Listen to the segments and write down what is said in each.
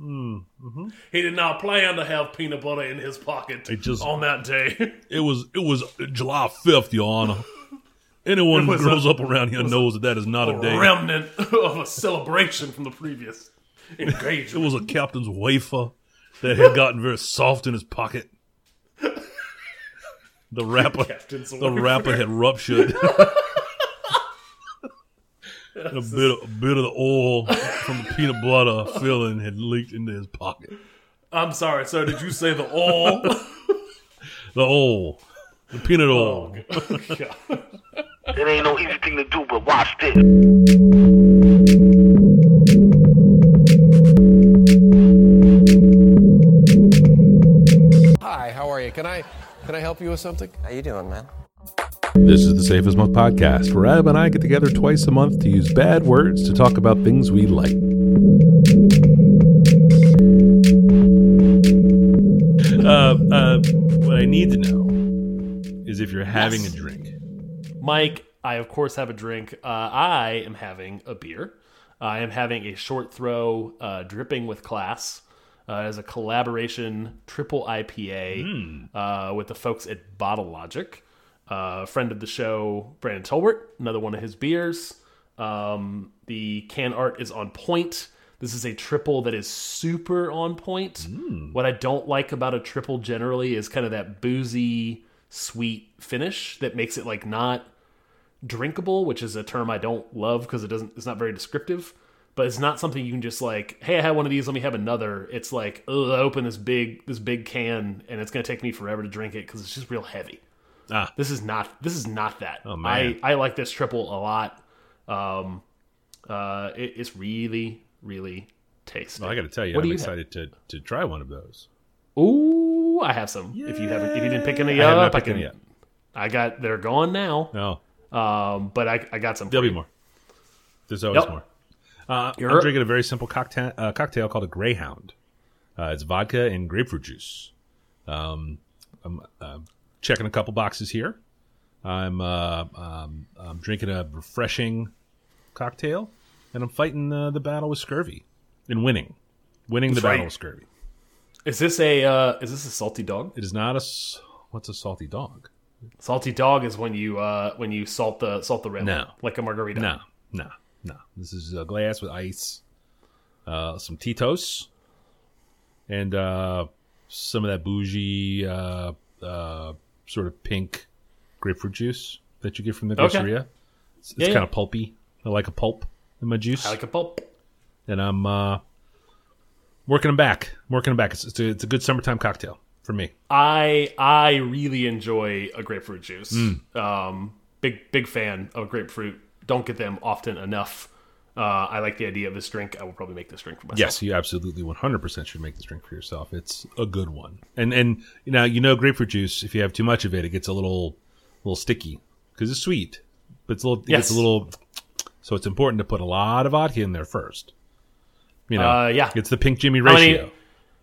Mm, -hmm. He did not plan to have peanut butter in his pocket it just, on that day. it was it was July fifth, Your Honor. Anyone who grows a, up around here knows that that is not a, a day. remnant of a celebration from the previous engagement. it was a captain's wafer that had gotten very soft in his pocket. The wrapper, the wrapper had ruptured. a bit, of, a bit of the oil from the peanut butter filling had leaked into his pocket. I'm sorry, sir. Did you say the oil? the oil, the peanut oil. Oh, it ain't no easy thing to do, but watch this. Hi, how are you? Can I can I help you with something? How you doing, man? This is the Safest as Milk podcast, where Ab and I get together twice a month to use bad words to talk about things we like. Uh, uh, what I need to know is if you're having Yes. a drink. Mike, I of course have a drink. Uh, I am having a beer. I am having a short throw uh, dripping with class uh, as a collaboration triple IPA uh, with the folks at Bottle Logic. Uh, friend of the show, Brandon Tolbert, another one of his beers. Um, the can art is on point. This is a triple that is super on point. What I don't like about a triple generally is kind of that boozy, sweet finish that makes it like not drinkable, which is a term I don't love because it doesn't it's not very descriptive. But it's not something you can just like, hey, I had one of these, let me have another. It's like, oh, I open this big this big can and it's gonna take me forever to drink it because it's just real heavy. Ah, This is not this is not that. Oh. I I like this triple a lot. Um, uh, it, it's really really tasty. well, I got to tell you, What I'm you excited to to try one of those. Ooh, I have some. If you haven't, if you didn't pick any I have up, I can. any yet. I got. They're gone now. No, Um, but I I got some. there'll be more. There's always more. Uh, You're- I'm drinking a very simple cocktail, uh, cocktail called a Greyhound. Uh, it's vodka and grapefruit juice. Um, I'm uh, checking a couple boxes here. I'm, uh, um, I'm drinking a refreshing cocktail, and I'm fighting uh, the battle with scurvy and winning, winning the right. battle with scurvy. Is this a uh, is this a salty dog? It is not a what's a salty dog? Salty dog is when you uh when you salt the salt the rim. No. like a margarita. No, no, no. This is a glass with ice, uh, some Tito's, and uh, some of that bougie uh, uh, sort of pink grapefruit juice that you get from the grocery. Okay. groceria. It's, it's Yeah, kind yeah. of pulpy. I like a pulp in my juice, I like a pulp. and I'm uh, working them back. Working them back. It's, it's, a, it's a good summertime cocktail for me. I I really enjoy a grapefruit juice. Mm. Um, big big fan of grapefruit. Don't get them often enough. Uh, I like the idea of this drink. I will probably make this drink for myself. Yes, you absolutely 100% should make this drink for yourself. It's a good one. And and you know, you know grapefruit juice, if you have too much of it, it gets a little little sticky cuz it's sweet. But it's a little it gets Yes. a little so it's important to put a lot of vodka in there first. You know. Uh, yeah. It's the pink Jimmy How many- ratio.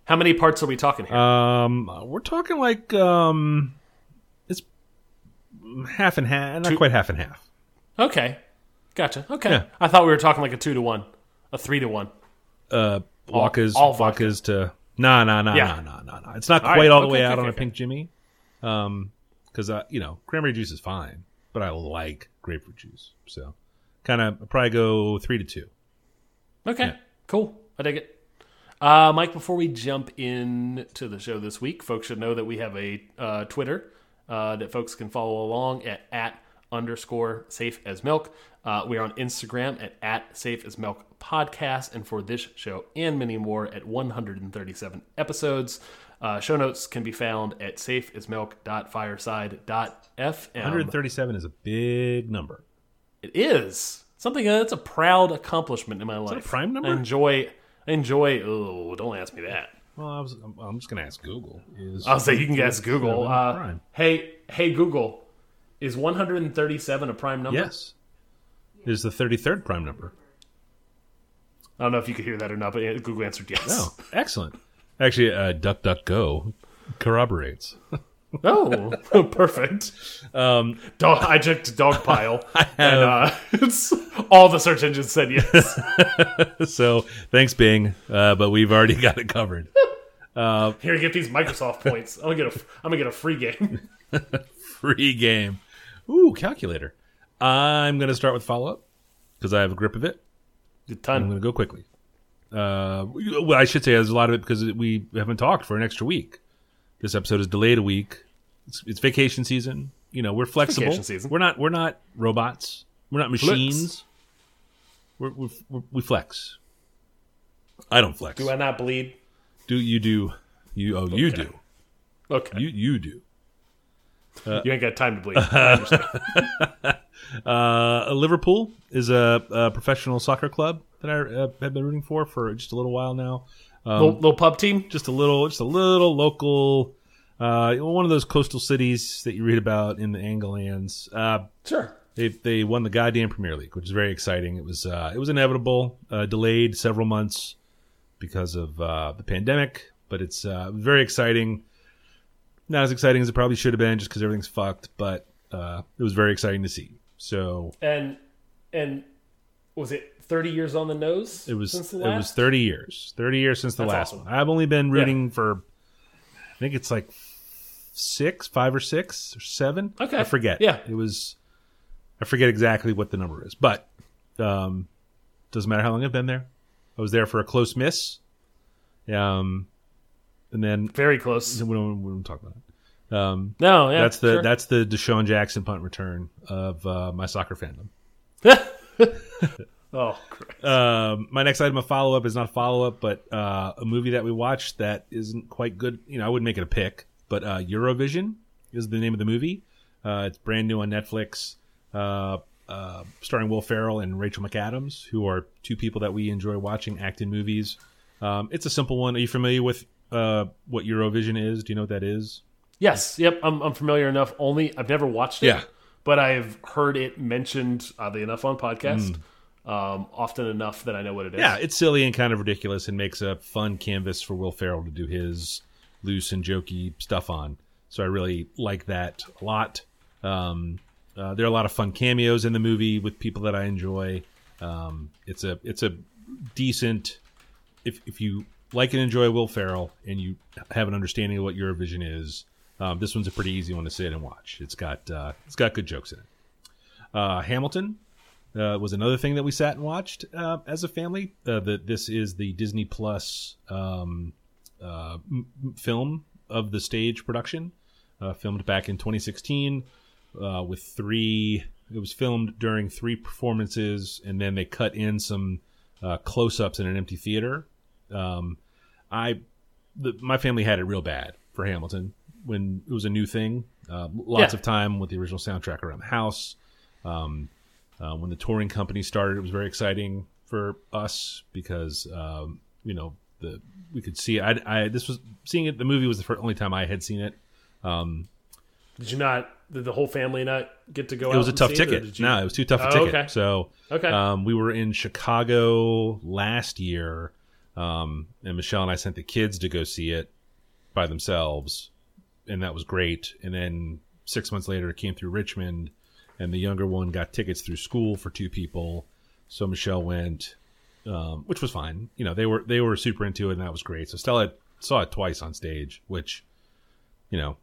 How many parts are we talking here? Um we're talking like um it's half and half, not quite half and half. okay, gotcha. Okay, Yeah. I thought we were talking like a two to one, a three to one. Uh vodkas all vodka. vodkas to no no no Yeah. no no no no. It's not All quite right, all the okay, way okay, out on okay, a pink Jimmy. Um cuz uh, you know, cranberry juice is fine, but I like grapefruit juice. So kind of probably go 3 to 2. Okay, cool. I dig it. Uh, Mike, before we jump in to the show this week, folks should know that we have a uh, Twitter uh, that folks can follow along at, at underscore safe as milk. Uh, we are on Instagram at, at safe as milk podcast. And for this show and many more at 137 episodes. Uh, show notes can be found at safeasmilk.fireside.fm. 137 is a big number. It is something uh, that's a proud accomplishment in my life. a prime number? I enjoy. I enjoy. Oh, don't ask me that. Well, I was I'm, I'm just going to ask Google. Is I'll say you can ask Google. Uh, hey, hey, Google, is 137 a prime number? Yes. It is the 33rd prime number. I don't know if you could hear that or not, but Google answered yes. Oh, excellent. Actually, uh, DuckDuckGo corroborates. Oh, perfect. Um, dog, I checked dog pile, and uh, it's all the search engines said yes. so thanks, Bing, uh, but we've already got it covered. Here, get these Microsoft points. I'm gonna get a, I'm gonna get a free game. Free game. Ooh, calculator. I'm going to start with follow up because I have a grip of it. Good I'm going to go quickly. Uh, well, I should say there's a lot of it because we haven't talked for an extra week. This episode is delayed a week. It's, it's vacation season. You know, we're flexible. vacation season. We're not. We're not robots. We're not machines. We're, we're, we're, we flex. I don't flex. Do I not bleed? do you do? You oh you do. Okay, You you do. You ain't got time to bleed. Uh, Liverpool is a, a professional soccer club that I uh, have been rooting for for just a little while now. Um, little, little pub team. just a little, just a little local, uh, one of those coastal cities that you read about in the Anglelands. Uh, Sure. they they won the goddamn Premier League, which is very exciting. It was uh, it was inevitable, uh, delayed several months because of uh, the pandemic, but it's uh, very exciting. Not as exciting as it probably should have been, just because everything's fucked. But uh, it was very exciting to see. So And and was it 30 years on the nose? It was since the it was thirty years. Thirty years since the That's last awesome. one. I've only been rooting for I think it's like six, five or six or seven. Okay. I forget. Yeah. It was I forget exactly what the number is. But um doesn't matter how long I've been there. I was there for a close miss. Um and then very close. we don't, we don't talk about it. Um No, yeah, that's the sure. that's the DeSean Jackson punt return of uh, my soccer fandom. oh. Um, my next item of follow up is not a follow up, but uh, a movie that we watched that isn't quite good. You know, I wouldn't make it a pick, but uh, Eurovision is the name of the movie. Uh, it's brand new on Netflix, uh, uh, starring Will Ferrell and Rachel McAdams, who are two people that we enjoy watching act in movies. Um, it's a simple one. Are you familiar with uh, what Eurovision is? Do you know what that is? Yes, yep. I'm, I'm familiar enough. Only I've never watched it. Yeah. but I've heard it mentioned oddly enough on podcast. Hmm. Um, often enough that I know what it is. Yeah, it's silly and kind of ridiculous and makes a fun canvas for Will Ferrell to do his loose and jokey stuff on. So I really like that a lot. Um, uh, there are a lot of fun cameos in the movie with people that I enjoy. Um, it's a it's a decent if if you like and enjoy Will Ferrell and you have an understanding of what Eurovision is. Um, this one's a pretty easy one to sit and watch. It's got uh, it's got good jokes in it. Uh, Hamilton uh, was another thing that we sat and watched uh, as a family. Uh, the, this is the Disney Plus um, uh, film of the stage production, filmed back in 2016 uh, with three. It was filmed during three performances, and then they cut in some close-ups in an empty theater. Um, I, the, my family had it real bad for Hamilton when it was a new thing. Uh, lots Yeah. of time with the original soundtrack around the house. Um, uh, when the touring company started, it was very exciting for us because um, you know the we could see. I, I this was seeing it. The movie was the first, only time I had seen it. Um, did you not? Did the whole family not get to go? It was a tough ticket. No, it was too tough a Oh, ticket. okay. So Okay. um, we were in Chicago last year, um, and Michelle and I sent the kids to go see it by themselves, and that was great. And then six months later, it came through Richmond, and the younger one got tickets through school for two people. So Michelle went, um, which was fine. You know, they were they were super into it, and that was great. So Stella saw it twice on stage, which you know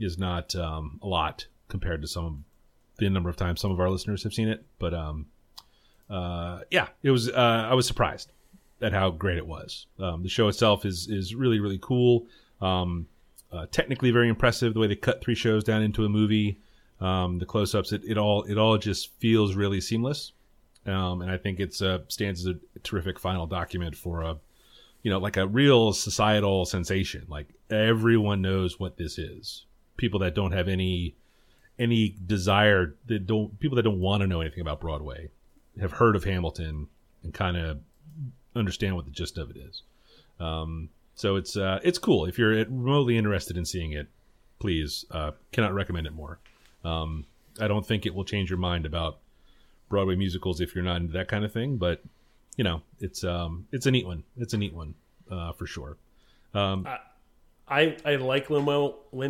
is not um, a lot compared to some of the number of times some of our listeners have seen it. But um, uh, yeah, it was. Uh, I was surprised at how great it was. Um, the show itself is is really really cool. Um, uh, technically very impressive. The way they cut three shows down into a movie, um, the close ups, it, it all it all just feels really seamless. Um, and I think it's uh, stands as a terrific final document for a you know like a real societal sensation. Like everyone knows what this is. People that don't have any any desire that don't people that don't want to know anything about Broadway have heard of Hamilton and kind of understand what the gist of it is. Um, so it's uh, it's cool if you're remotely interested in seeing it. Please, uh, cannot recommend it more. Um, I don't think it will change your mind about Broadway musicals if you're not into that kind of thing, but you know, it's um, it's a neat one. It's a neat one uh, for sure. I I like Lin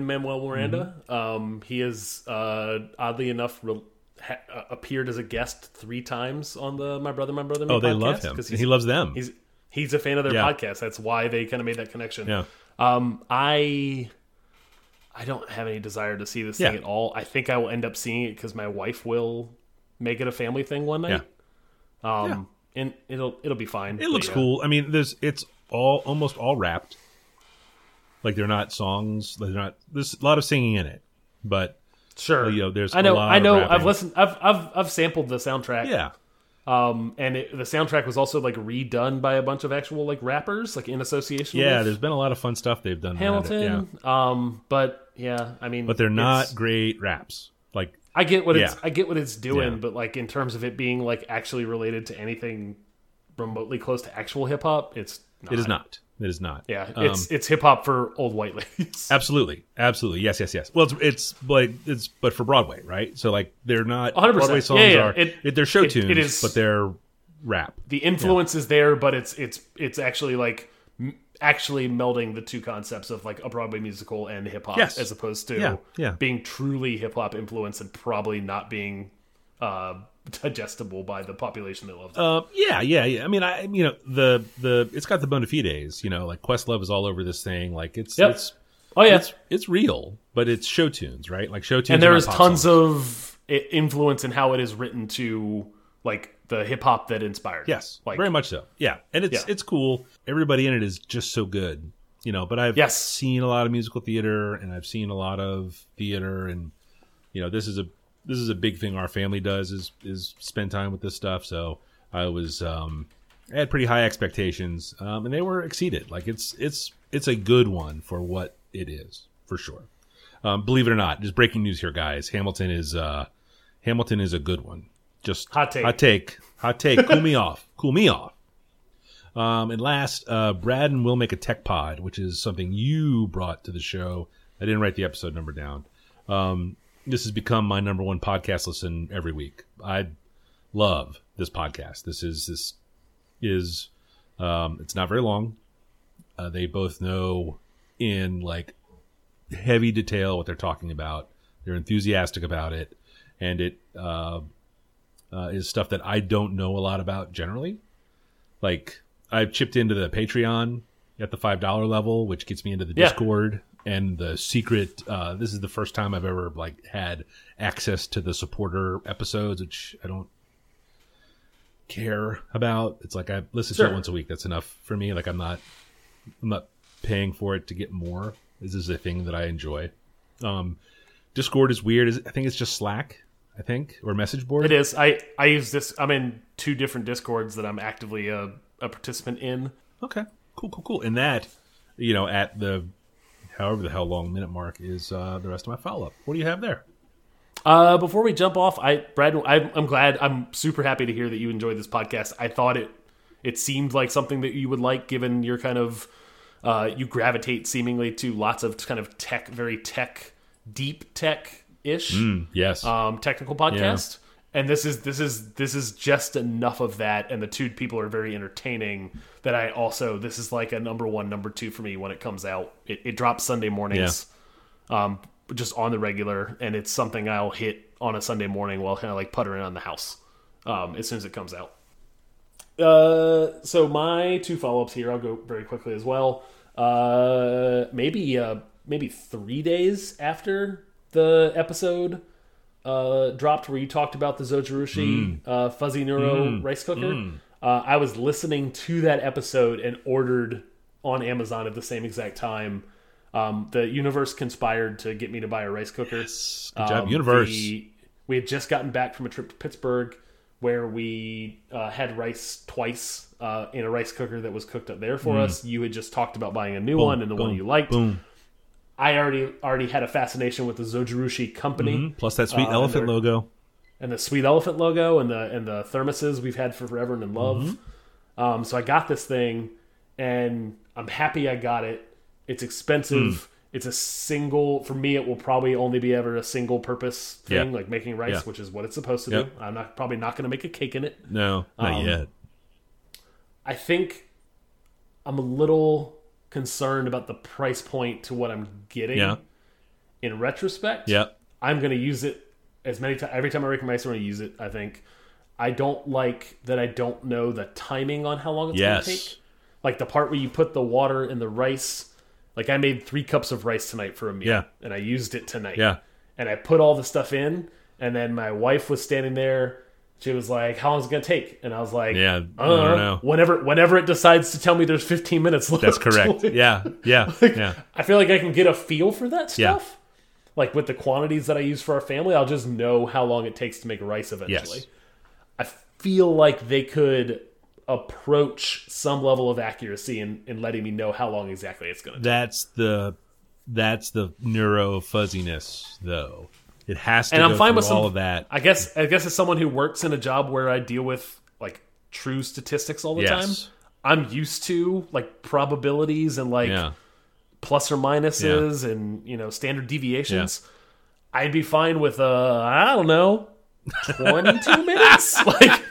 Manuel Miranda. Um, he is uh, oddly enough re ha uh, appeared as a guest three times on the My Brother My Brother Me Oh, they podcast, love him because he loves them. He's he's a fan of their Yeah. podcast. That's why they kind of made that connection. Yeah. Um, I I don't have any desire to see this thing at all. I think I will end up seeing it because my wife will make it a family thing one night. Um, and it'll it'll be fine. It looks yeah. cool. I mean, there's it's all almost all wrapped. Like they're not songs. They're not. There's a lot of singing in it, but Sure. you know, there's I know. a lot I know. I've listened. I've I've I've sampled the soundtrack. yeah, Um, and it, the soundtrack was also like redone by a bunch of actual like rappers, like in association. yeah. with There's been a lot of fun stuff they've done. Hamilton. yeah. Um, but yeah, I mean, but they're not great raps. Like I get what it's I get what it's doing, Yeah. but like in terms of it being like actually related to anything remotely close to actual hip hop, it's not. it is not. It is not. Yeah, Um, it's it's hip hop for old white ladies. Absolutely, absolutely, yes, yes, yes. Well, it's, it's like it's but for Broadway, right? So like they're not 100%. Broadway songs Yeah, yeah. are It- it, they're show it- tunes, it is- but they're rap. the influence is there, but it's it's it's actually like actually melding the two concepts of like a Broadway musical and hip hop, Yes. as opposed to Yeah, yeah. being truly hip hop influence and probably not being uh, digestible by the population that loves it. Uh, yeah, yeah, yeah. I mean, I you know the the it's got the bona fides. You know, like Questlove is all over this thing. Like it's Yep. it's oh yeah, it's it's real, but it's show tunes, right? Like show tunes. and there is tons songs. of influence in how it is written to like the hip hop that inspired. yes, like very much so. Yeah, and it's Yeah. it's cool. Everybody in it is just so good. You know, but I've Yes. seen a lot of musical theater, and I've seen a lot of theater, and you know, this is a this is a big thing our family does is is spend time with this stuff. So I was um, I had pretty high expectations, um, and they were exceeded. Like it's it's it's a good one for what it is for sure. Um, believe it or not, just breaking news here, guys. Hamilton is uh, Hamilton is a good one. Just Hot take. hot take, hot take. cool me off, cool me off. Um, and last, uh, Brad and Will make a tech pod, which is something you brought to the show. I didn't write the episode number down. Um, this has become my number one podcast listen every week. I love this podcast. This is this is um, it's not very long. Uh, they both know in like heavy detail what they're talking about. They're enthusiastic about it, and it uh, uh, is stuff that I don't know a lot about generally. Like I've chipped into the Patreon at the five dollar level, which gets me into the Yeah. Discord and the secret. Uh, this is the first time I've ever like had access to the supporter episodes, which I don't care about. It's like I listen to it once a week. That's enough for me. Like I'm not, I'm not paying for it to get more. This is a thing that I enjoy. Um, Discord is weird. I think it's just Slack. I think or message board. It is. I I use this. I'm in two different discords that I'm actively a, a participant in. Okay. Cool, cool, cool. And that, you know, at the however the hell long minute mark is uh, the rest of my follow up. What do you have there? Uh, before we jump off, I Brad, I, I'm glad. I'm super happy to hear that you enjoyed this podcast. I thought it it seemed like something that you would like, given your kind of uh, you gravitate seemingly to lots of kind of tech, very tech, deep tech ish Yes. um, technical podcast. And this is this is this is just enough of that, and the two people are very entertaining. That I also this is like a number one, number two for me when it comes out. It, it drops Sunday mornings, um, just on the regular, and it's something I'll hit on a Sunday morning while kind of like puttering on the house um, as soon as it comes out. Uh, so my two follow ups here, I'll go very quickly as well. Uh, maybe uh, maybe three days after the episode uh, dropped, where you talked about the Zojirushi uh, fuzzy neuro rice cooker. Uh, I was listening to that episode and ordered on Amazon at the same exact time. Um, the universe conspired to get me to buy a rice cooker. Good job, Um, universe. the- we had just gotten back from a trip to Pittsburgh where we uh, had rice twice uh, in a rice cooker that was cooked up there for us. You had just talked about buying a new one and the one Mm. you liked. Boom. I already already had a fascination with the Zojirushi company Mhm. Plus that sweet Uh, elephant they're- logo. and the sweet elephant logo and the and the thermoses we've had for forever and in love. Mm-hmm. Um, so I got this thing, and I'm happy I got it. It's expensive. Hmm. It's a single for me. It will probably only be ever a single purpose thing, Yeah. like making rice, Yeah. which is what it's supposed to Yep. do. I'm not probably not going to make a cake in it. No, not Um, yet. I think I'm a little concerned about the price point to what I'm getting. Yeah. In retrospect, Yeah. I'm going to use it as many times. Every time I rice, I'm going to use it. I think. I don't like that. I don't know the timing on how long it's Yes. going to take. Like the part where you put the water in the rice. Like I made three cups of rice tonight for a meal, Yeah. and I used it tonight. Yeah. and I put all the stuff in, and then my wife was standing there. She was like, "How long is it gonna take?" And I was like, Yeah, I I don't, don't know. Whenever, whenever it decides to tell me there's 15 minutes left, That's correct. like, Yeah. Yeah. Yeah. I feel like I can get a feel for that Yeah. stuff. Like with the quantities that I use for our family, I'll just know how long it takes to make rice eventually. Yes. I feel like they could approach some level of accuracy in, in letting me know how long exactly it's going to take. That's the that's the neuro fuzziness though. It has to And I'm fine with some, all of that. I guess I guess as someone who works in a job where I deal with like true statistics all the Yes. time, I'm used to like probabilities and like yeah. plus or minuses and you know standard deviations. I'd be fine with uh I don't know 22 minutes like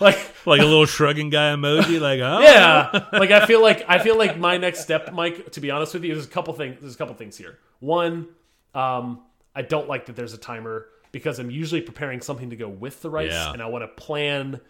like Like a little shrugging guy emoji, like, oh yeah like I feel like I feel like my next step Mike to be honest with you there's a couple things there's a couple things here. One um I don't like that there's a timer because I'm usually preparing something to go with the rice Yeah. and I want to plan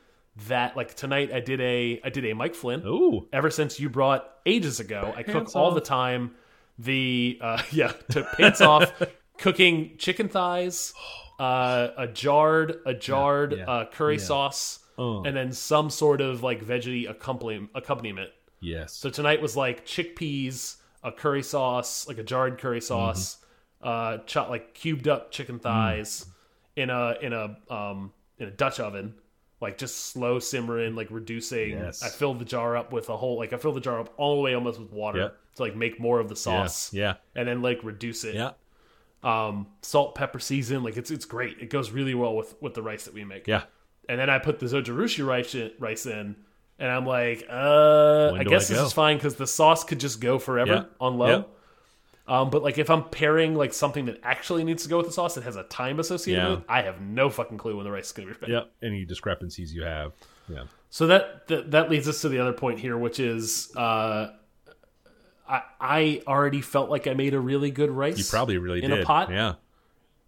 that like tonight I did a I did a Mike Flynn Ooh. ever since you brought ages ago. I cook Pants all the time. The uh, yeah, to pants off, cooking chicken thighs, uh, a jarred a jarred yeah, uh, curry sauce, Oh. and then some sort of like veggie accompaniment. accompaniment. Yes. So tonight was like chickpeas, a curry sauce, like a jarred curry sauce, Mm-hmm. Uh, chop like cubed up chicken Mm. thighs in a in a um in a Dutch oven, like just slow simmering, like reducing. Yes. I filled the jar up with a whole like I filled the jar up all the way almost with water Yep. to like make more of the sauce, Yeah. and then like reduce it. Yeah. Um, salt, pepper, season, like it's it's great. It goes really well with with the rice that we make Yeah. and then I put the zojirushi rice in, rice in and I'm like, uh, When I guess I this is fine because the sauce could just go forever Yeah. on low. Yep. Um, but like if I'm pairing like something that actually needs to go with the sauce that has a time associated Yeah. with it, I have no fucking clue when the rice is going to be ready. Yep. Any discrepancies you have. Yeah. So that, that that leads us to the other point here, which is uh, I I already felt like I made a really good rice. You probably really in did. a pot. Yeah.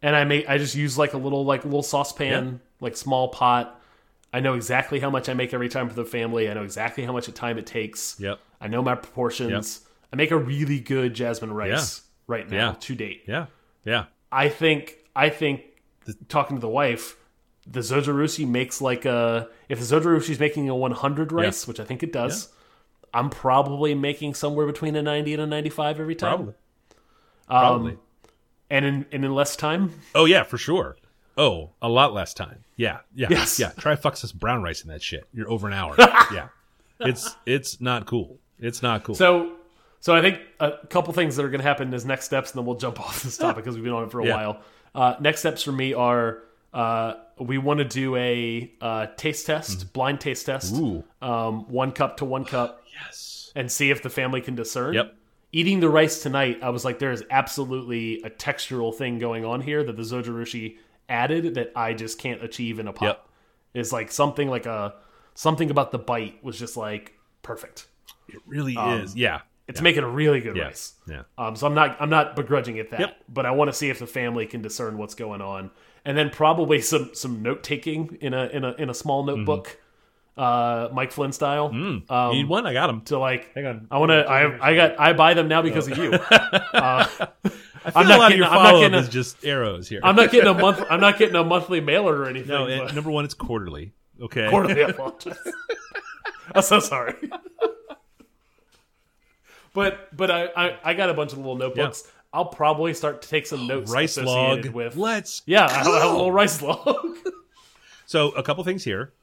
and I made I just use like a little like little saucepan, Yeah. like small pot. I know exactly how much I make every time for the family. I know exactly how much time it takes. Yep. I know my proportions. I make a really good jasmine rice Yeah. right now Yeah. to date. Yeah. Yeah. I think I think talking to the wife, the zojirushi makes like a if the zojirushi is making a 100 rice, which I think it does. I'm probably making somewhere between a 90 and a 95 every time. Probably. Um, probably. And in and in less time. Oh yeah, for sure. Oh, a lot less time. Yeah, yeah, Yes. yeah. Try fuck some brown rice in that shit. You're over an hour. yeah, it's it's not cool. It's not cool. So, so I think a couple things that are going to happen as next steps, and then we'll jump off this topic because we've been on it for a Yeah. while. Uh, next steps for me are uh, we want to do a uh, taste test, blind taste test. Um, one cup to one cup, yes. and see if the family can discern. Yep. Eating the rice tonight, I was like, there is absolutely a textural thing going on here that the zojirushi added that I just can't achieve in a pot. Yep. It's like something like a something about the bite was just like perfect. It really is. Yeah. It's making a really good Yeah. rice. Yeah. Um, so I'm not I'm not begrudging it that, Yep. but I want to see if the family can discern what's going on, and then probably some some note taking in a in a in a small notebook, uh, Mike Flynn style. Um, you need one? I got them. to like, Hang on. I want to. I I got I buy them now because of you. I feel I'm a not lot of getting- your follow getting a- is just arrows here. I'm not getting a month. I'm not getting a monthly mailer or anything. no, it, number one, it's quarterly. Okay. quarterly. I'm so sorry. But but I, I I got a bunch of little notebooks. I'll probably start to take some notes Rice log. with. Let's Yeah, have, I have a little rice log. So a couple things here.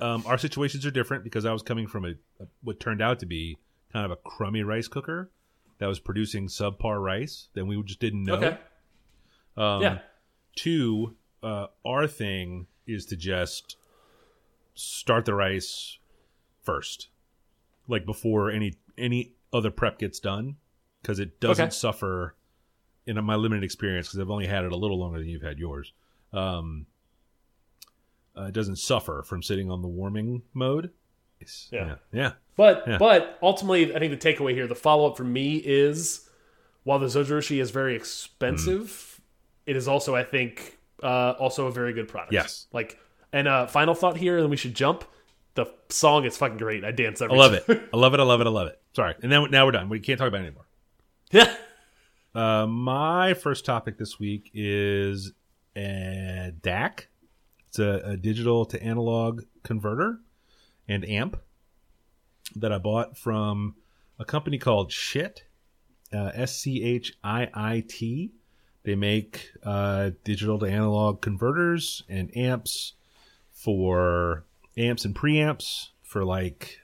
Um, our situations are different because I was coming from a, a what turned out to be kind of a crummy rice cooker that was producing subpar rice. Then we just didn't know. okay. Um, yeah. Two, uh, our thing is to just start the rice first, like before any any other prep gets done, because it doesn't Okay. suffer. In my limited experience, because I've only had it a little longer than you've had yours, um, uh, it doesn't suffer from sitting on the warming mode. Yeah. yeah, yeah. But Yeah. but ultimately, I think the takeaway here, the follow up for me is, while the Zojirushi is very expensive, it is also, I think, uh, also a very good product. Yes. Like, and uh, final thought here, and we should jump. The song is fucking great. I dance I every love it. I love it. I love it. I love it. Sorry, and then now we're done. We can't talk about it anymore. yeah. Uh, my first topic this week is a DAC. It's a, a digital to analog converter and amp that I bought from a company called Schiit, uh, S C H I I T. They make uh, digital to analog converters and amps for amps and preamps for like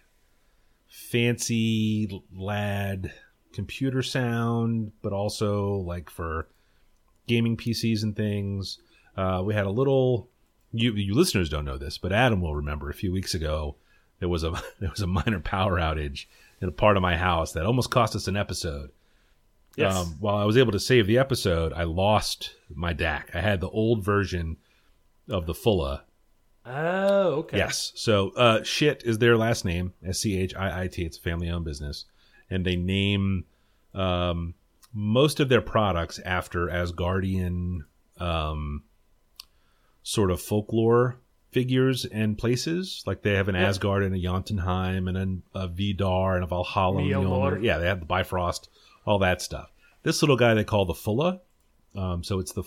fancy lad computer sound, but also like for gaming PCs and things. Uh, we had a little. You, you listeners don't know this, but Adam will remember. A few weeks ago, there was a there was a minor power outage in a part of my house that almost cost us an episode. Yes. Um, while I was able to save the episode, I lost my DAC. I had the old version of the Fulla. Oh, okay. Yes. So, uh, shit is their last name. S C H I I T. It's a family owned business. And they name um, most of their products after Asgardian um, sort of folklore figures and places. Like they have an Yeah. Asgard and a Jotunheim and an, a Vidar and a Valhalla. and Mjolnir. Mjolnir. Yeah, they have the Bifrost, all that stuff. This little guy they call the Fulla. Um, so it's the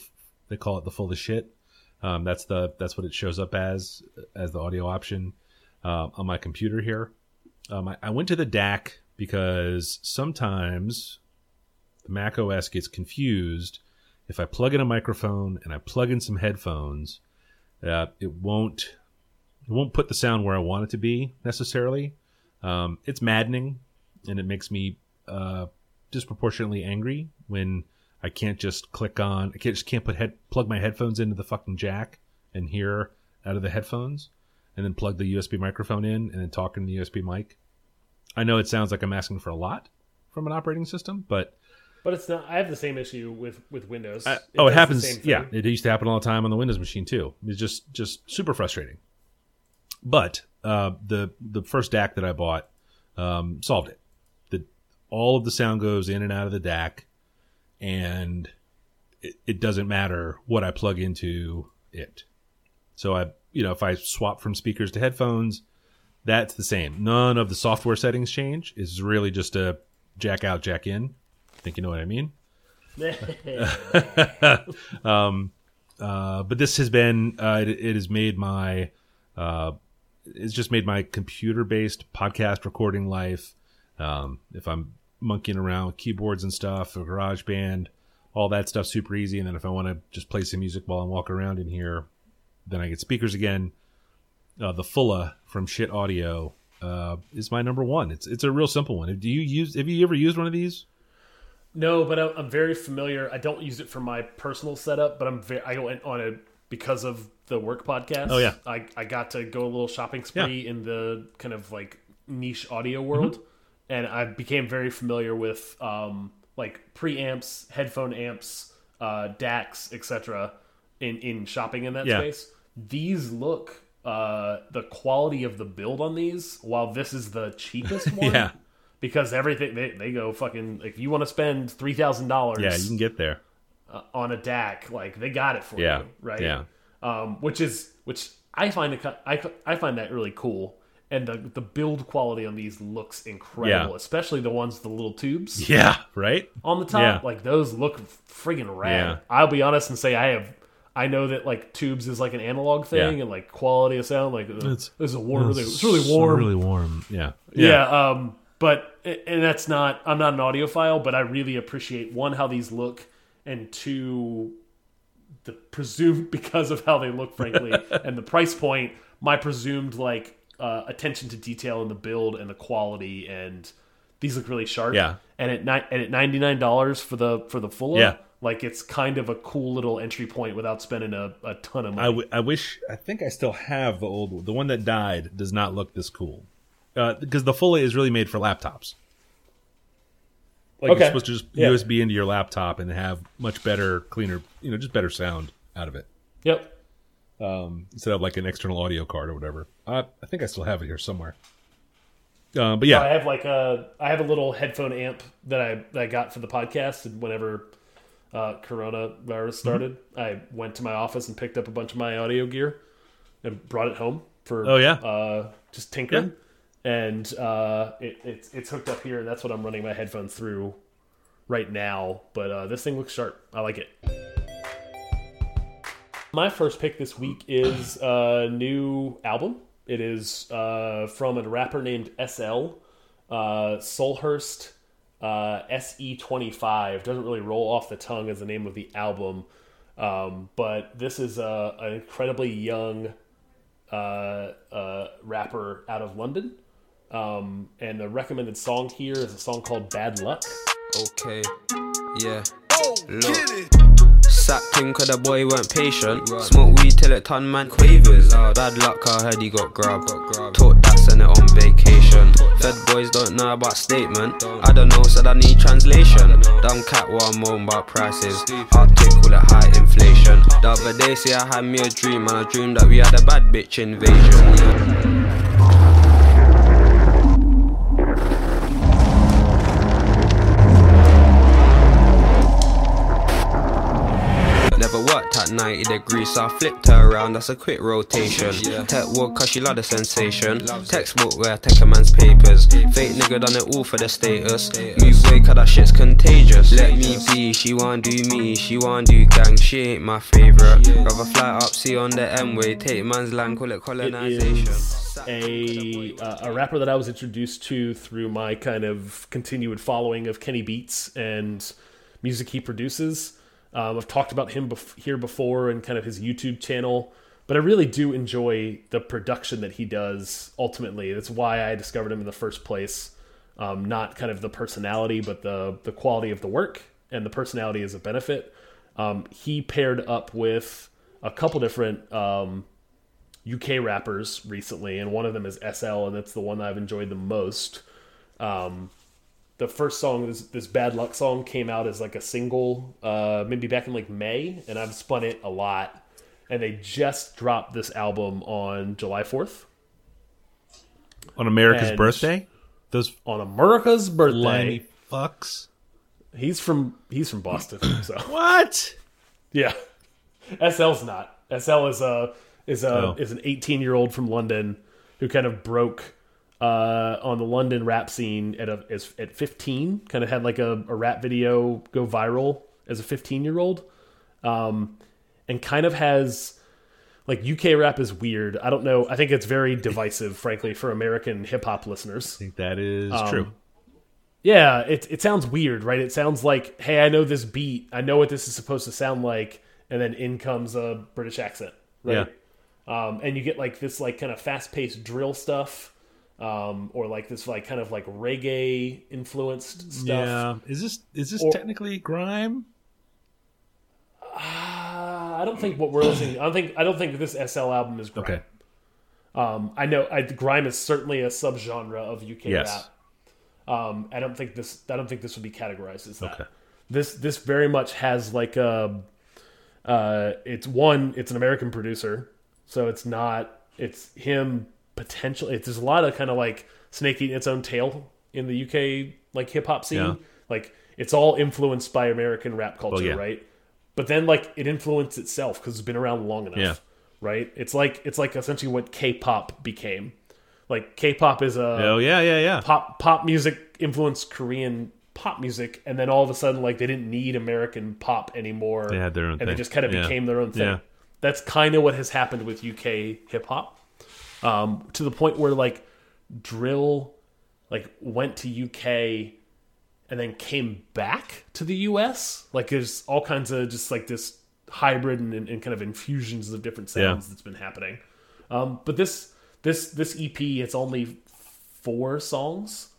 they call it the full of shit. Um, that's the that's what it shows up as as the audio option uh, on my computer here. Um, I, I went to the DAC because sometimes the Mac OS gets confused. If I plug in a microphone and I plug in some headphones, uh, it won't it won't put the sound where I want it to be necessarily. Um, it's maddening, and it makes me uh, disproportionately angry when I can't just click on. I can't, just can't put head plug my headphones into the fucking jack and hear out of the headphones, and then plug the USB microphone in and then talk into the USB mic. I know it sounds like I'm asking for a lot from an operating system, but But it's not. I have the same issue with with Windows. I, It oh, it happens. Yeah, it used to happen all the time on the Windows machine too. It's just just super frustrating. But uh, the the first DAC that I bought um, solved it. The all of the sound goes in and out of the DAC, and it, it doesn't matter what I plug into it. So I, you know, if I swap from speakers to headphones, that's the same. None of the software settings change. It's really just a jack out, jack in. I think you know what I mean. um, uh, but this has been uh, it, it has made my uh, it's just made my computer based podcast recording life. Um, if I'm monkeying around with keyboards and stuff or GarageBand, all that stuff super easy. And then if I want to just play some music while I'm walking around in here, then I get speakers again. Uh, the Fulla from Schiit Audio uh, is my number one. It's it's a real simple one. Do you use? Have you ever used one of these? No, but I'm, I'm very familiar. I don't use it for my personal setup, but I'm very. I went on it because of the work podcast. Oh, yeah. I I got to go a little shopping spree in the kind of like niche audio world, Mm-hmm. And I became very familiar with um like preamps, headphone amps, uh, DACs, etc. In in shopping in that Yeah. space. These look. Uh, the quality of the build on these, while this is the cheapest one, Yeah. because everything they, they go fucking if you want to spend three thousand dollars Yeah, you can get there. uh, on a DAC, like they got it for Yeah, you, right? yeah. Um, which is which I find it I, I find that really cool, and the the build quality on these looks incredible, Yeah. especially the ones with the little tubes Yeah, right. on the top. Yeah. Like those look friggin' rad. Yeah. I'll be honest and say I have. I know that like tubes is like an analog thing Yeah. and like quality of sound like uh, It's- this a warm it's really warm really warm. Yeah, yeah. um, but and that's not. I'm not an audiophile, but I really appreciate one how these look, and two, the presumed because of how they look, frankly, and the price point. My presumed like uh, attention to detail in the build and the quality, and these look really sharp. Yeah. And at ni- and at ninety nine dollars for the for the full. Yeah. Like it's kind of a cool little entry point without spending a, a ton of money. I, w- I wish. I think I still have the old one. The one that died does not look this cool uh, because the Fulla is really made for laptops. Like Okay. you're supposed to just Yeah. USB into your laptop and have much better, cleaner, you know, just better sound out of it yep. Instead of like an external audio card or whatever. Uh, I think I still have it here somewhere. Uh, but yeah, I have like a I have a little headphone amp that I that I got for the podcast, and whenever uh, coronavirus Mm-hmm. started, I went to my office and picked up a bunch of my audio gear and brought it home for Oh, yeah? uh, just tinkering, and uh, it, it's it's hooked up here, and that's what I'm running my headphones through right now. But uh, this thing looks sharp. I like it. My first pick this week is a new album. It is uh, from a rapper named SL, uh, Selhurst uh, SE25. Doesn't really roll off the tongue as the name of the album, um, but this is a, an incredibly young uh, uh, rapper out of London. Um, and the recommended song here is a song called Bad Luck. Okay, yeah. Look. Sacked him cause the boy weren't patient. Smoke weed till it turned man quavers. Bad luck, I heard he got grabbed. Taught that sent it on vacation. Fed boys don't know about statement. I don't know, said I need translation. Dumb cat what I'm on about prices. Arctic call it high inflation. The other day, see, I had me a dream, and I dreamed that we had a bad bitch invasion. 90 degrees, so I flipped her around, that's a quick rotation. Tech walk, cause she love the sensation. Textbook where I take a man's papers. Fake nigga done it all for the status. Move away, cause that shit's contagious. Let me be, she want do me, she want do gang, she ain't my favorite. Rather fly up, see on the M way, take man's land, call it It colonization. is a uh, a rapper that I was introduced to through my kind of continued following of Kenny Beats and music he produces. Um, I've talked about him bef- here before and kind of his YouTube channel, but I really do enjoy the production that he does. Ultimately, that's why I discovered him in the first place. Um, not kind of the personality, but the the quality of the work, and the personality is a benefit. Um, he paired up with a couple different um, UK rappers recently, and one of them is SL, and that's the one that I've enjoyed the most. Um, the first song, this, this Bad Luck song, came out as like a single, uh, maybe back in like May, and I've spun it a lot. And they just dropped this album on July 4th on America's and- birthday, those on America's birthday. limey fucks. He's from he's from Boston, so What? Yeah, SL's not. SL is a is a Oh. is an 18 year old from London who kind of broke uh, on the London rap scene at a is at 15. Kind of had like a, a rap video go viral as a 15 year old, um, and kind of has like UK rap is weird. I don't know. I think it's very divisive, frankly, for American hip hop listeners. I think that is Um, true. Yeah, it it sounds weird, right? It sounds like, hey, I know this beat, I know what this is supposed to sound like, and then in comes a British accent, right? Um, and you get like this like kind of fast paced drill stuff, um, or like this like kind of like reggae influenced stuff. Yeah. Is this is this Or- technically grime? Uh, I don't think what we're listening. I don't think I don't think this SL album is grime. Okay. Um, I know I, grime is certainly a subgenre of UK Yes. rap. Um, I don't think this. I don't think this would be categorized as that. Okay. This this very much has like a. Uh, it's one. It's an American producer, so it's not. It's him potentially. It's there's a lot of kind of like snake eating its own tail in the UK like hip hop scene. Yeah. Like it's all influenced by American rap culture, yeah. right? But then like it influenced itself because it's been around long enough Yeah. right? It's like it's like essentially what K-pop became. Like K-pop is a Oh yeah, yeah, yeah. pop pop music influenced Korean pop music, and then all of a sudden, like they didn't need American pop anymore. They had their own and thing. they just kind of became their own thing. That's kind of what has happened with UK hip hop, um, to the point where like drill, like went to UK and then came back to the US. Like there's all kinds of just like this hybrid and, and kind of infusions of different sounds Yeah. that's been happening. Um, but this this this EP it's only four songs,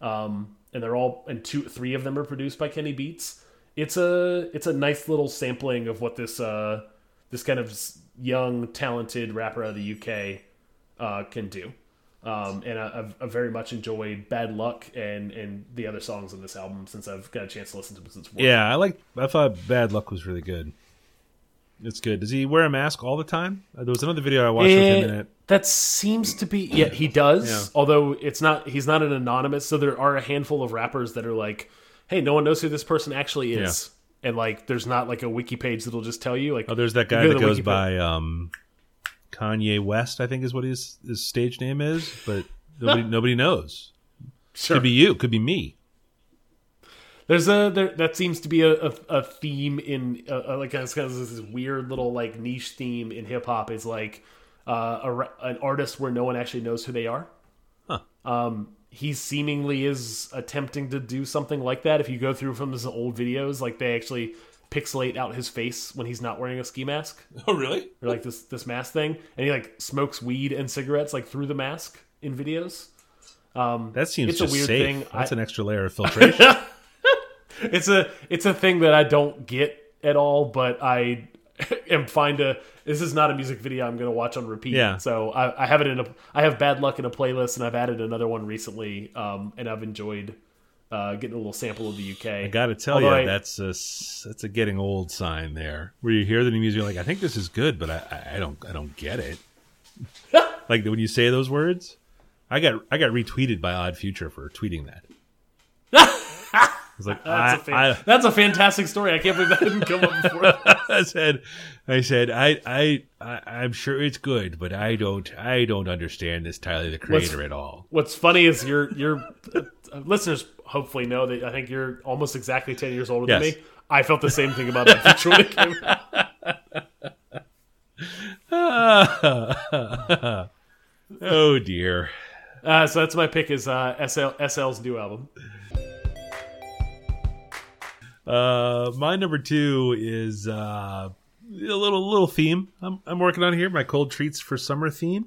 um, and they're all and two three of them are produced by Kenny Beats. It's a it's a nice little sampling of what this uh, this kind of young talented rapper out of the UK uh, can do. Um, and I, I've, I've very much enjoyed Bad Luck and, and the other songs on this album since I've got a chance to listen to it since. Yeah, I like. I thought Bad Luck was really good. It's good. Does he wear a mask all the time? Uh, there was another video I watched with him in Eh, it. that seems to be yeah he does Yeah. although it's not he's not an anonymous so there are a handful of rappers that are like hey no one knows who this person actually is and like there's not like a wiki page that'll just tell you like Oh, there's that guy that goes by um, Kanye West, I think is what his his stage name is, but nobody nobody knows. Sure. Could be you. Could be me. There's a there, that seems to be a, a, a theme in uh, uh, like of this weird little like niche theme in hip hop is like uh, a, an artist where no one actually knows who they are. Huh. Um, he seemingly is attempting to do something like that. If you go through from his old videos, like they actually pixelate out his face when he's not wearing a ski mask Oh, really? or like this this mask thing, and he like smokes weed and cigarettes like through the mask in videos. Um, That seems It's a weird safe. thing. That's I- an extra layer of filtration. it's a it's a thing that I don't get at all, but I am fine to. This is not a music video I'm going to watch on repeat. Yeah. So I, I have it in a. I have bad luck in a playlist, and I've added another one recently, um, and I've enjoyed uh, getting a little sample of the UK. I got to tell Although you, I- that's a that's a getting old sign there, where you hear the new music, you're like, I think this is good, but I, I- don't I don't get it. like when you say those words, I got I got retweeted by Odd Future for tweeting that. I was like, That's, I, a I, that's a fantastic story. I can't believe that didn't come up before. I said, I said, I, I, I, I'm sure it's good, but I don't, I don't understand this Tyler the Creator at all. What's funny is your your uh, listeners hopefully know that I think you're almost exactly ten years older Yes. than me. I felt the same thing about that feature when it came out. oh dear. Uh, so that's my pick is uh, SL, SL's new album. Uh, my number two is uh, a little little theme I'm, I'm working on here. My cold treats for summer theme.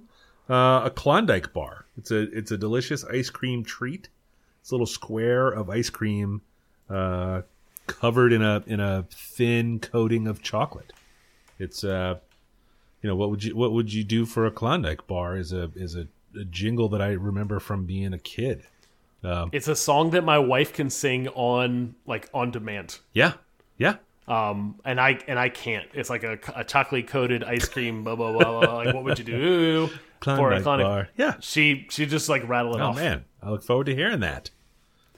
Uh, a Klondike bar. It's a it's a delicious ice cream treat. It's a little square of ice cream, uh, covered in a in a thin coating of chocolate. It's uh, you know what would you what would you do for a Klondike bar? Is a is a, a jingle that I remember from being a kid. Um, it's a song that my wife can sing on like on demand. Yeah, yeah. Um, and I and I can't. It's like a, a chocolate coated ice cream. Blah blah blah. blah. Like what would you do Klondike Klondike bar. Yeah. She she just like rattle it Oh off. man, I look forward to hearing that.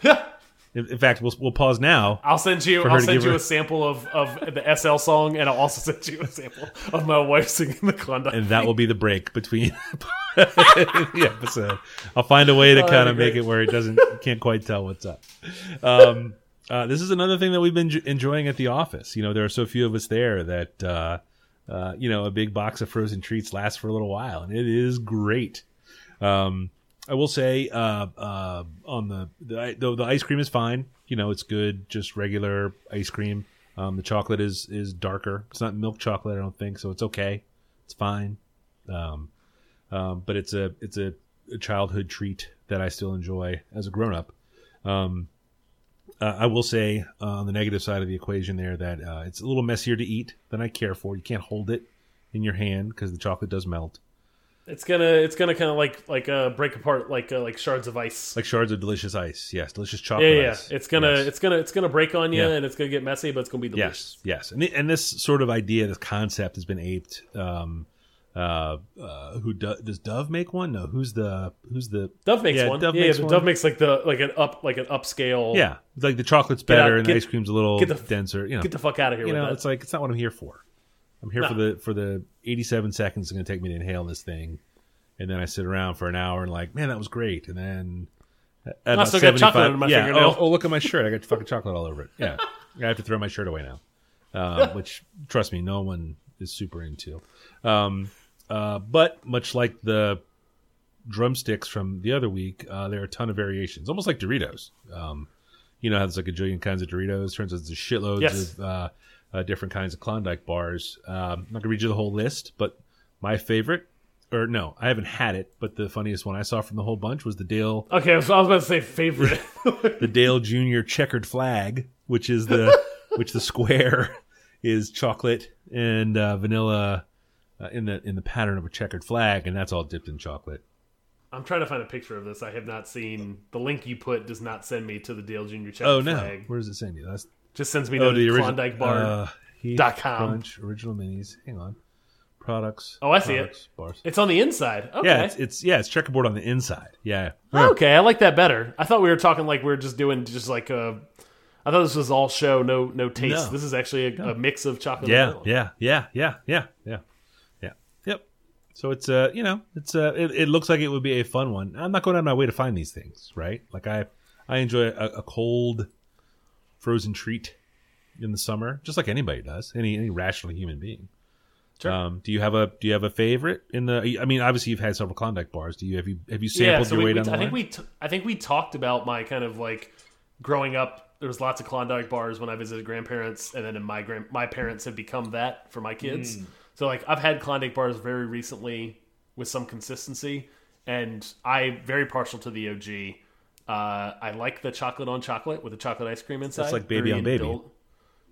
In, in fact, we'll we'll pause now. I'll send you. I'll send you her- a sample of, of the SL song, and I'll also send you a sample of my wife singing the Klondike. and that will be the break between the episode. I'll find a way to Oh, kind of make it where it doesn't can't quite tell what's up. Um, uh, this is another thing that we've been enjoying at the office. You know, there are so few of us there that uh, uh, you know a big box of frozen treats lasts for a little while, and it is great. Um, I will say uh, uh, on the the, the the ice cream is fine. You know, it's good, just regular ice cream. Um, the chocolate is is darker. It's not milk chocolate, I don't think, so it's okay. It's fine. Um, um, but it's a it's a, a childhood treat that I still enjoy as a grown up. Um, uh, I will say uh, on the negative side of the equation there that uh, it's a little messier to eat than I care for. You can't hold it in your hand because the chocolate does melt, It's gonna it's gonna kind of like like uh break apart like uh, like shards of ice. like shards of delicious ice. Yes, delicious yeah, chocolate. yeah. ice. It's gonna Yes. it's gonna it's gonna break on you, Yeah. and it's gonna get messy, but it's gonna be delicious. Yes, yes, and and this sort of idea, this concept has been aped. Um, uh, uh, who do, does Dove make one? No, who's the who's the Dove makes Yeah, one. Dove yeah, makes the one. Dove makes like the like an up like an upscale. yeah, like the chocolate's Get out- better and get- the ice cream's a little get the- denser. You know, Get the fuck out of here you with know, that. it's like it's not what I'm here for. I'm here for the for the 87 seconds it's going to take me to inhale this thing, and then I sit around for an hour and like, man, that was great. And then at about still got chocolate 75 on my yeah, fingernail. Oh, oh, look at my shirt. I got fucking chocolate all over it. Yeah, I have to throw my shirt away now, um, which trust me, no one is super into. Um, uh, but much like the drumsticks from the other week, uh, there are a ton of variations, almost like Doritos. Um, you know, how there's like a jillion kinds of Doritos. Turns out there's shitloads Yes. of uh, uh, different kinds of Klondike bars. Um, I'm not gonna read you the whole list, but my favorite, or no, I haven't had it, but the funniest one I saw from the whole bunch was the Dale okay, so I was about to say favorite. the Dale Junior checkered flag, which is the which the square is chocolate and uh, vanilla uh, in the in the pattern of a checkered flag, and that's all dipped in chocolate. I'm trying to find a picture of this. I have not seen the link you put. Does not send me to the Dale Jr. Check Oh no, flag. where does it send you? That's Just sends me oh to the Klondike bar. Uh, Dot com. Crunch original minis. Hang on. Products. Oh, I see it. Bars. It's on the inside. Okay. Yeah, it's, it's yeah, it's checkerboard on the inside. Yeah. Okay, I like that better. I thought we were talking like we were just doing just like a. I thought this was all show, no no taste. No. This is actually a, a mix of chocolate. Yeah, yeah, yeah, yeah, yeah, yeah. So it's uh, you know, it's uh, it, it looks like it would be a fun one. I'm not going out of my way to find these things, right? Like I, I enjoy a, a cold, frozen treat in the summer, just like anybody does. Any any rational human being. Sure. Um, do you have a do you have a favorite in the? I mean, obviously you've had several Klondike bars. Do you have you have you Yeah, sampled so your we, way we- down the I think line? we t- I think we talked about my kind of like growing up. There was lots of Klondike bars when I visited grandparents, and then in my grand my parents had become that for my kids. Hmm. So like I've had Klondike bars very recently with some consistency, and I very partial to the OG. Uh, I like the chocolate on chocolate with the chocolate ice cream inside. It's like baby on baby. indul-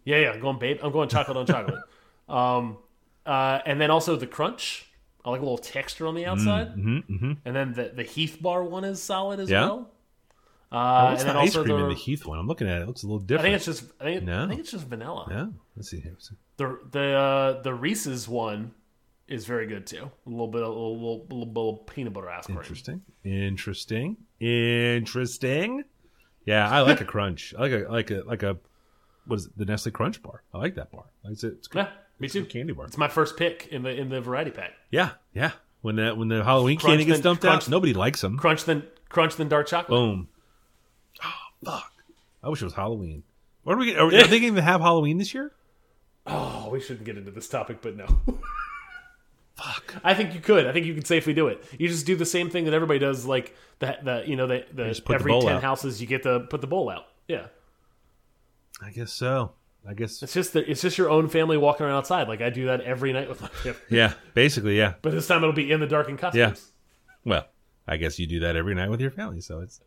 Yeah, yeah, I'm going babe. I'm going chocolate on chocolate. Um, uh, and then also the crunch. I like a little texture on the outside. And then the the Heath bar one is solid as Mm, Yeah? well. Uh, What's and the ice also cream the, in the Heath one? I'm looking at it. It looks a little different. I think it's just I think, No. I think it's just vanilla. yeah. Let's see here. The the uh, the Reese's one is very good too. A little bit of a little, little, little, peanut butter ice cream. Interesting. Interesting. Interesting. Yeah, I like a crunch. I like a like a like a what is it? The Nestle Crunch bar. I like that bar. It's, it's good. Yeah, me too. candy bar. It's my first pick in the in the variety pack. Yeah, yeah. When that when the Halloween Crunch candy gets dumped crunch- out, nobody likes them. Crunch then crunch then dark chocolate. Boom. Oh fuck! I wish it was Halloween. What are we? Are, are they going to have Halloween this year? Oh, we shouldn't get into this topic, but no. Fuck. I think you could. I think you could safely do it. You just do the same thing that everybody does, like the the you know the, the just put the every bowl ten out. houses you get to put the bowl out. Yeah, I guess so. I guess. it's just the, it's just your own family walking around outside. Like I do that every night with my family, Yeah, basically, yeah. but this time it'll be in the dark and costumes. Yeah. Well, I guess you do that every night with your family, so it's.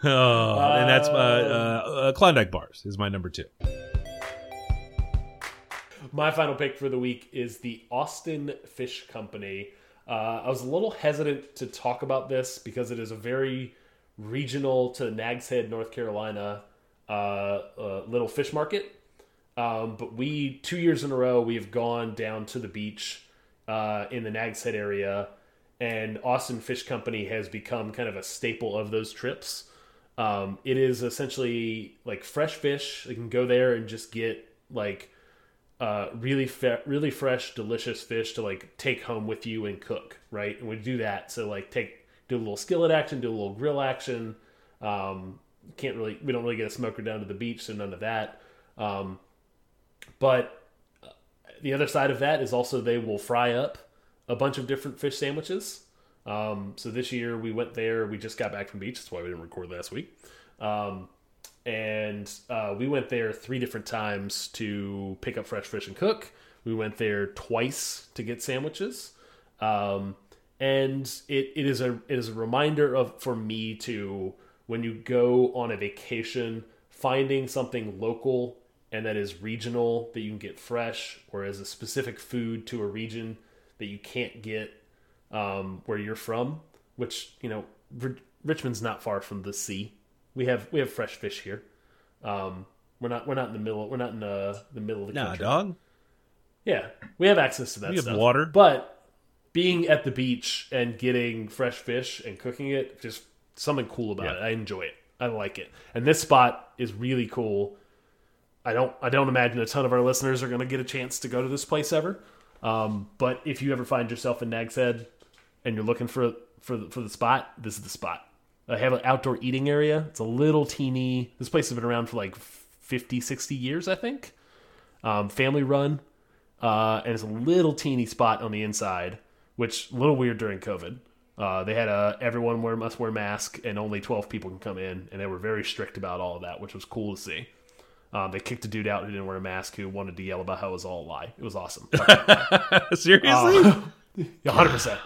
Oh, and that's uh, uh, uh, Klondike bars is my number two. My final pick for the week is the Austin Fish Company. Uh, I was a little hesitant to talk about this because it is a very regional to Nags Head, North Carolina, uh, uh, little fish market. Um, but we two years in a row we have gone down to the beach uh, in the Nags Head area, and Austin Fish Company has become kind of a staple of those trips. Um, it is essentially like fresh fish. You can go there and just get like uh, really fe- really fresh, delicious fish to like take home with you and cook, right? And we do that. So like take do a little skillet action, do a little grill action. Um, can't really we don't really get a smoker down to the beach, so none of that. Um, but uh, the other side of that is also they will fry up a bunch of different fish sandwiches. Um, so this year we went there. We just got back from beach. That's why we didn't record last week. Um, and uh, we went there three different times to pick up fresh fish and cook. We went there twice to get sandwiches, um, and it, it is a it is a reminder of for me to when you go on a vacation, finding something local and that is regional that you can get fresh, or as a specific food to a region that you can't get um, where you're from. Which you know, R- Richmond's not far from the sea. We have we have fresh fish here. Um, we're not we're not in the middle. We're not in the the middle of the Nah, country. dog. Yeah, we have access to that We have water. but being at the beach and getting fresh fish and cooking it, just something cool about Yeah. it. I enjoy it. I like it. And this spot is really cool. I don't I don't imagine a ton of our listeners are going to get a chance to go to this place ever. Um, but if you ever find yourself in Nags Head and you're looking for for the, for the spot, this is the spot. I have an outdoor eating area. It's a little teeny. This place has been around for like 50, 60 years, I think. Um, family run, uh, and it's a little teeny spot on the inside, which a little weird during COVID. Uh, they had a everyone wear must wear mask, and only twelve people can come in, and they were very strict about all of that, which was cool to see. Um, they kicked a dude out who didn't wear a mask, who wanted to yell about how it was all a lie. It was awesome. Seriously? hundred percent.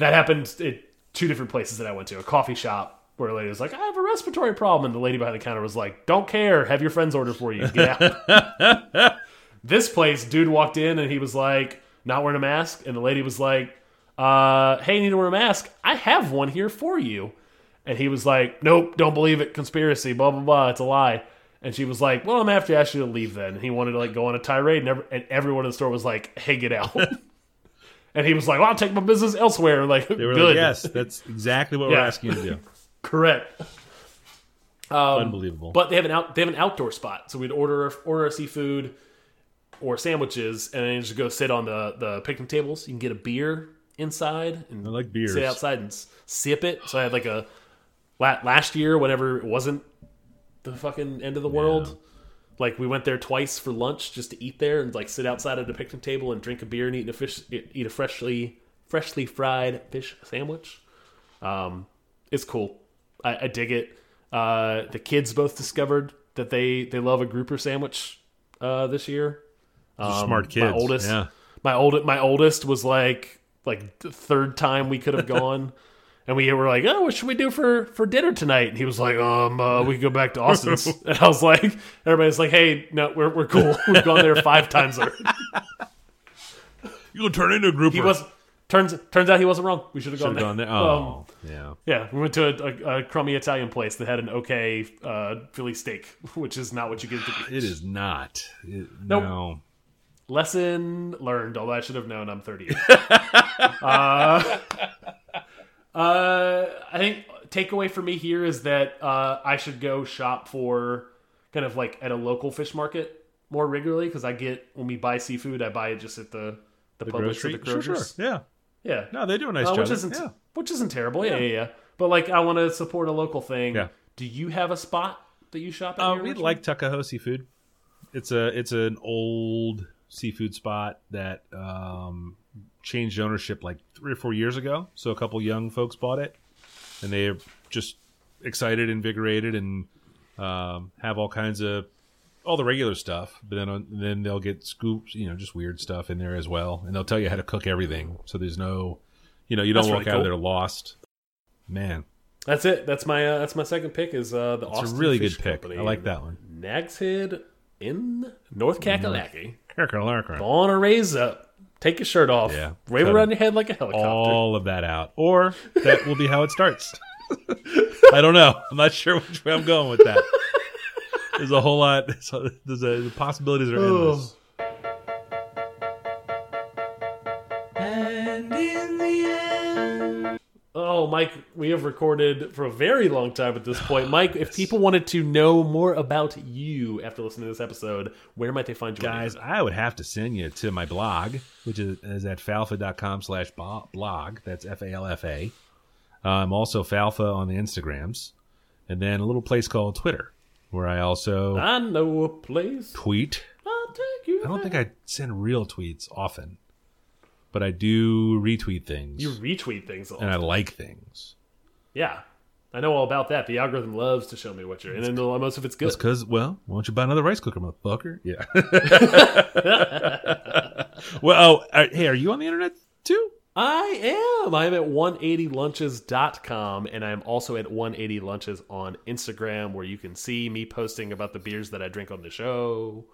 That happened at two different places that I went to. A coffee shop where a lady was like, "I have a respiratory problem," and the lady behind the counter was like, "Don't care. Have your friends order for you. Get out." this place, dude walked in and he was like, not wearing a mask, and the lady was like, uh, "Hey, you need to wear a mask. I have one here for you." And he was like, "Nope, don't believe it. Conspiracy. Blah blah blah. It's a lie." And she was like, "Well, I'm gonna have to ask you to leave then." And he wanted to like go on a tirade, and, every, and everyone in the store was like, "Hey, get out!" and he was like, "Well, I'll take my business elsewhere." Like, They were good, like, yes, that's exactly what we're asking you to do. correct. Um, Unbelievable. But they have an out they have an outdoor spot, so we'd order order our seafood or sandwiches, and then just go sit on the the picnic tables. You can get a beer inside and I like beers. sit outside and sip it. So I had like a last year, whenever it wasn't the fucking end of the world. Like we went there twice for lunch just to eat there and like sit outside at a picnic table and drink a beer and eat a fish, eat a freshly freshly fried fish sandwich. Um, it's cool. I, I dig it. Uh, the kids both discovered that they they love a grouper sandwich uh, this year. Um, smart kids. My oldest, Yeah. my old my oldest was like like the third time we could have gone. And we were like, "Oh, what should we do for for dinner tonight?" And he was like, "Um, uh, we could go back to Austin's." and I was like, "Everybody's like, hey, no, we're we're cool. We've gone there five times already." You gonna turn into a grouper. He was turns turns out he wasn't wrong. We should have gone there. gone there. Um, Oh, yeah. yeah, we went to a, a, a crummy Italian place that had an okay uh, Philly steak, which is not what you get at the beach. It is not. It, Nope. No. Lesson learned, although I should have known I'm 38. uh, uh, I think takeaway for me here is that uh, I should go shop for kind of like at a local fish market more regularly because I get when we buy seafood, I buy it just at the the, The Publix or grocery. the Sure, Kroger's. sure. Yeah. Yeah, No, they do a nice uh, job. which isn't yeah. which isn't terrible. Yeah, yeah, yeah. But like, I want to support a local thing. Yeah. Do you have a spot that you shop at? Uh, we like Tuckahoe Seafood. It's a it's an old seafood spot that um, changed ownership like three or four years ago. So a couple young folks bought it, and they're just excited, invigorated, and um, have all kinds of all the regular stuff. But then on, then they'll get scoops, you know, just weird stuff in there as well, and they'll tell you how to cook everything. So there's no, you know, you don't That's walk really out of cool. there lost. Man, That's it. That's my uh, that's my second pick. Is uh, the it's Austin a really Fish good pick. Company I like that one. Nags Head in North Kakalaki. Kirk-a-lark-a. On a raise up. Take your shirt off. Yeah. Wave around your head like a helicopter. all of that out, or that will be how it starts. I don't know. I'm not sure which way I'm going with that. There's a whole lot. There's a, there's a, the possibilities are oh. endless. Mike, we have recorded for a very long time at this point. Mike, if people wanted to know more about you after listening to this episode, where might they find you? Guys. I would have to send you to my blog, which is, is at falfa.com slash blog. That's F A L F A. I'm also Falfa on the Instagrams. And then a little place called Twitter, where I also I know a place. tweet. I'll take you. I don't think I send real tweets often, but I do retweet things. you retweet things. And I like things. Yeah, I know all about that. The algorithm loves to show me what you're, in and then most of it's good. That's because, well, why don't you buy another rice cooker, motherfucker? Yeah. well, oh, uh, hey, are you on the internet too? I am. I'm at 180lunches.com, and I'm also at 180lunches on Instagram, where you can see me posting about the beers that I drink on the show.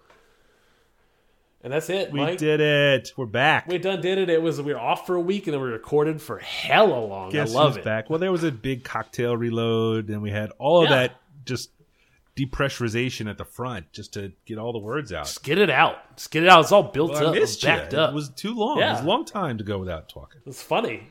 And that's it, We Mike. did it. We're back. We done did it. It was we were off for a week, and then we recorded for hella long. Guess I love who's it. back? Well, there was a big cocktail reload, and we had all of Yeah. that just depressurization at the front just to get all the words out. Just get it out. Just get it out. It's all built Well, up. It's missed backed up. It was too long. It Yeah. was a long time to go without talking. It's funny.